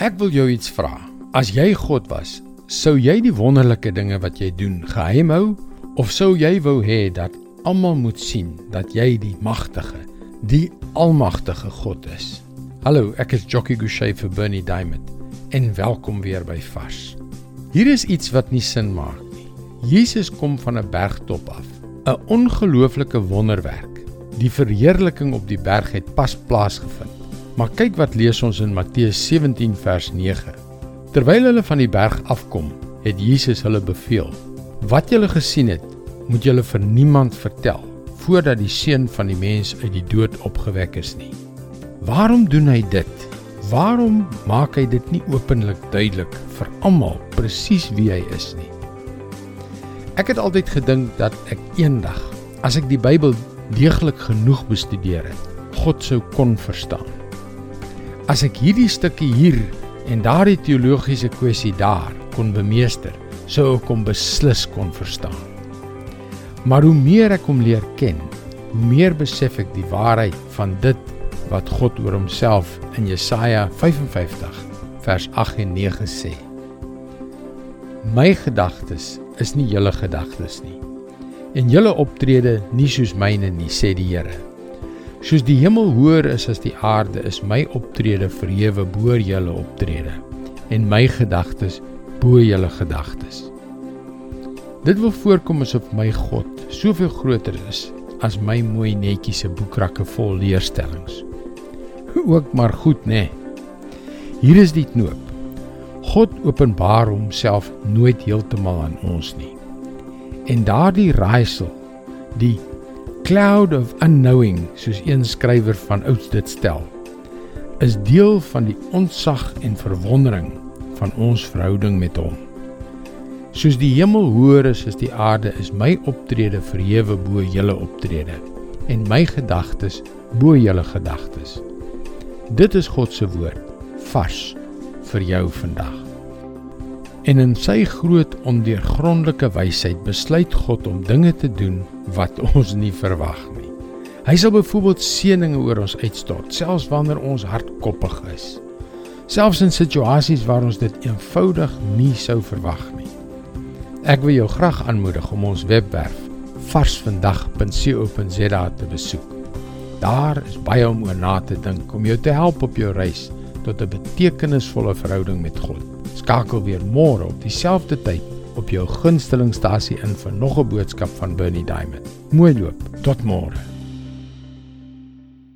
Ek wil jou iets vra. As jy God was, sou jy die wonderlike dinge wat jy doen geheim hou of sou jy wou hê dat almal moet sien dat jy die magtige, die almagtige God is? Hallo, ek is Jockey Gouchee vir Bernie Diamond en welkom weer by Vars. Hier is iets wat nie sin maak nie. Jesus kom van 'n bergtop af. 'n Ongelooflike wonderwerk. Die verheerliking op die berg het pas plaasgevind. Maar kyk wat lees ons in Matteus 17 vers 9. Terwyl hulle van die berg afkom, het Jesus hulle beveel: "Wat julle gesien het, moet julle vir niemand vertel voordat die seun van die mens uit die dood opgewek is nie." Waarom doen hy dit? Waarom maak hy dit nie openlik duidelik vir almal presies wie hy is nie? Ek het altyd gedink dat ek eendag, as ek die Bybel deeglik genoeg bestudeer het, God sou kon verstaan. As ek hierdie stukkie hier en daardie teologiese kwessie daar kon bemeester, sou ek hom beslis kon verstaan. Maar hoe meer ek hom leer ken, hoe meer besef ek die waarheid van dit wat God oor homself in Jesaja 55 vers 8 en 9 sê. My gedagtes is nie julle gedagtes nie. En julle optrede nie soos myne nie, sê die Here. Soos die hemel hoër is as die aarde, is my optrede verhewe bo julle optrede en my gedagtes bo julle gedagtes. Dit wil voorkom asof my God soveel groter is as my mooi netjiese boekrakke vol leerstellings. Ook maar goed, nê. Nee. Hier is die knoop. God openbaar homself nooit heeltemal aan ons nie. En daardie raaisel, die cloud of unknowing soos een skrywer van ouds dit stel is deel van die onsag en verwondering van ons verhouding met hom. Soos die hemel hoër is as die aarde is my optrede verhewe bo julle optrede en my gedagtes bo julle gedagtes. Dit is God se woord vars vir jou vandag. En in sy groot ondeurgrondelike wysheid besluit God om dinge te doen wat ons nie verwag nie. Hy sal byvoorbeeld seëninge oor ons uitstort, selfs wanneer ons hardkoppig is. Selfs in situasies waar ons dit eenvoudig nie sou verwag nie. Ek wil jou graag aanmoedig om ons webwerf varsvandag.co.za te besoek. Daar is baie om oor na te dink om jou te help op jou reis tot 'n betekenisvolle verhouding met God. Skakel weer môre op dieselfde tyd op jou gunstelingstasie in vir nog 'n boodskap van Bernie Diamond. Mooi loop. Tot môre.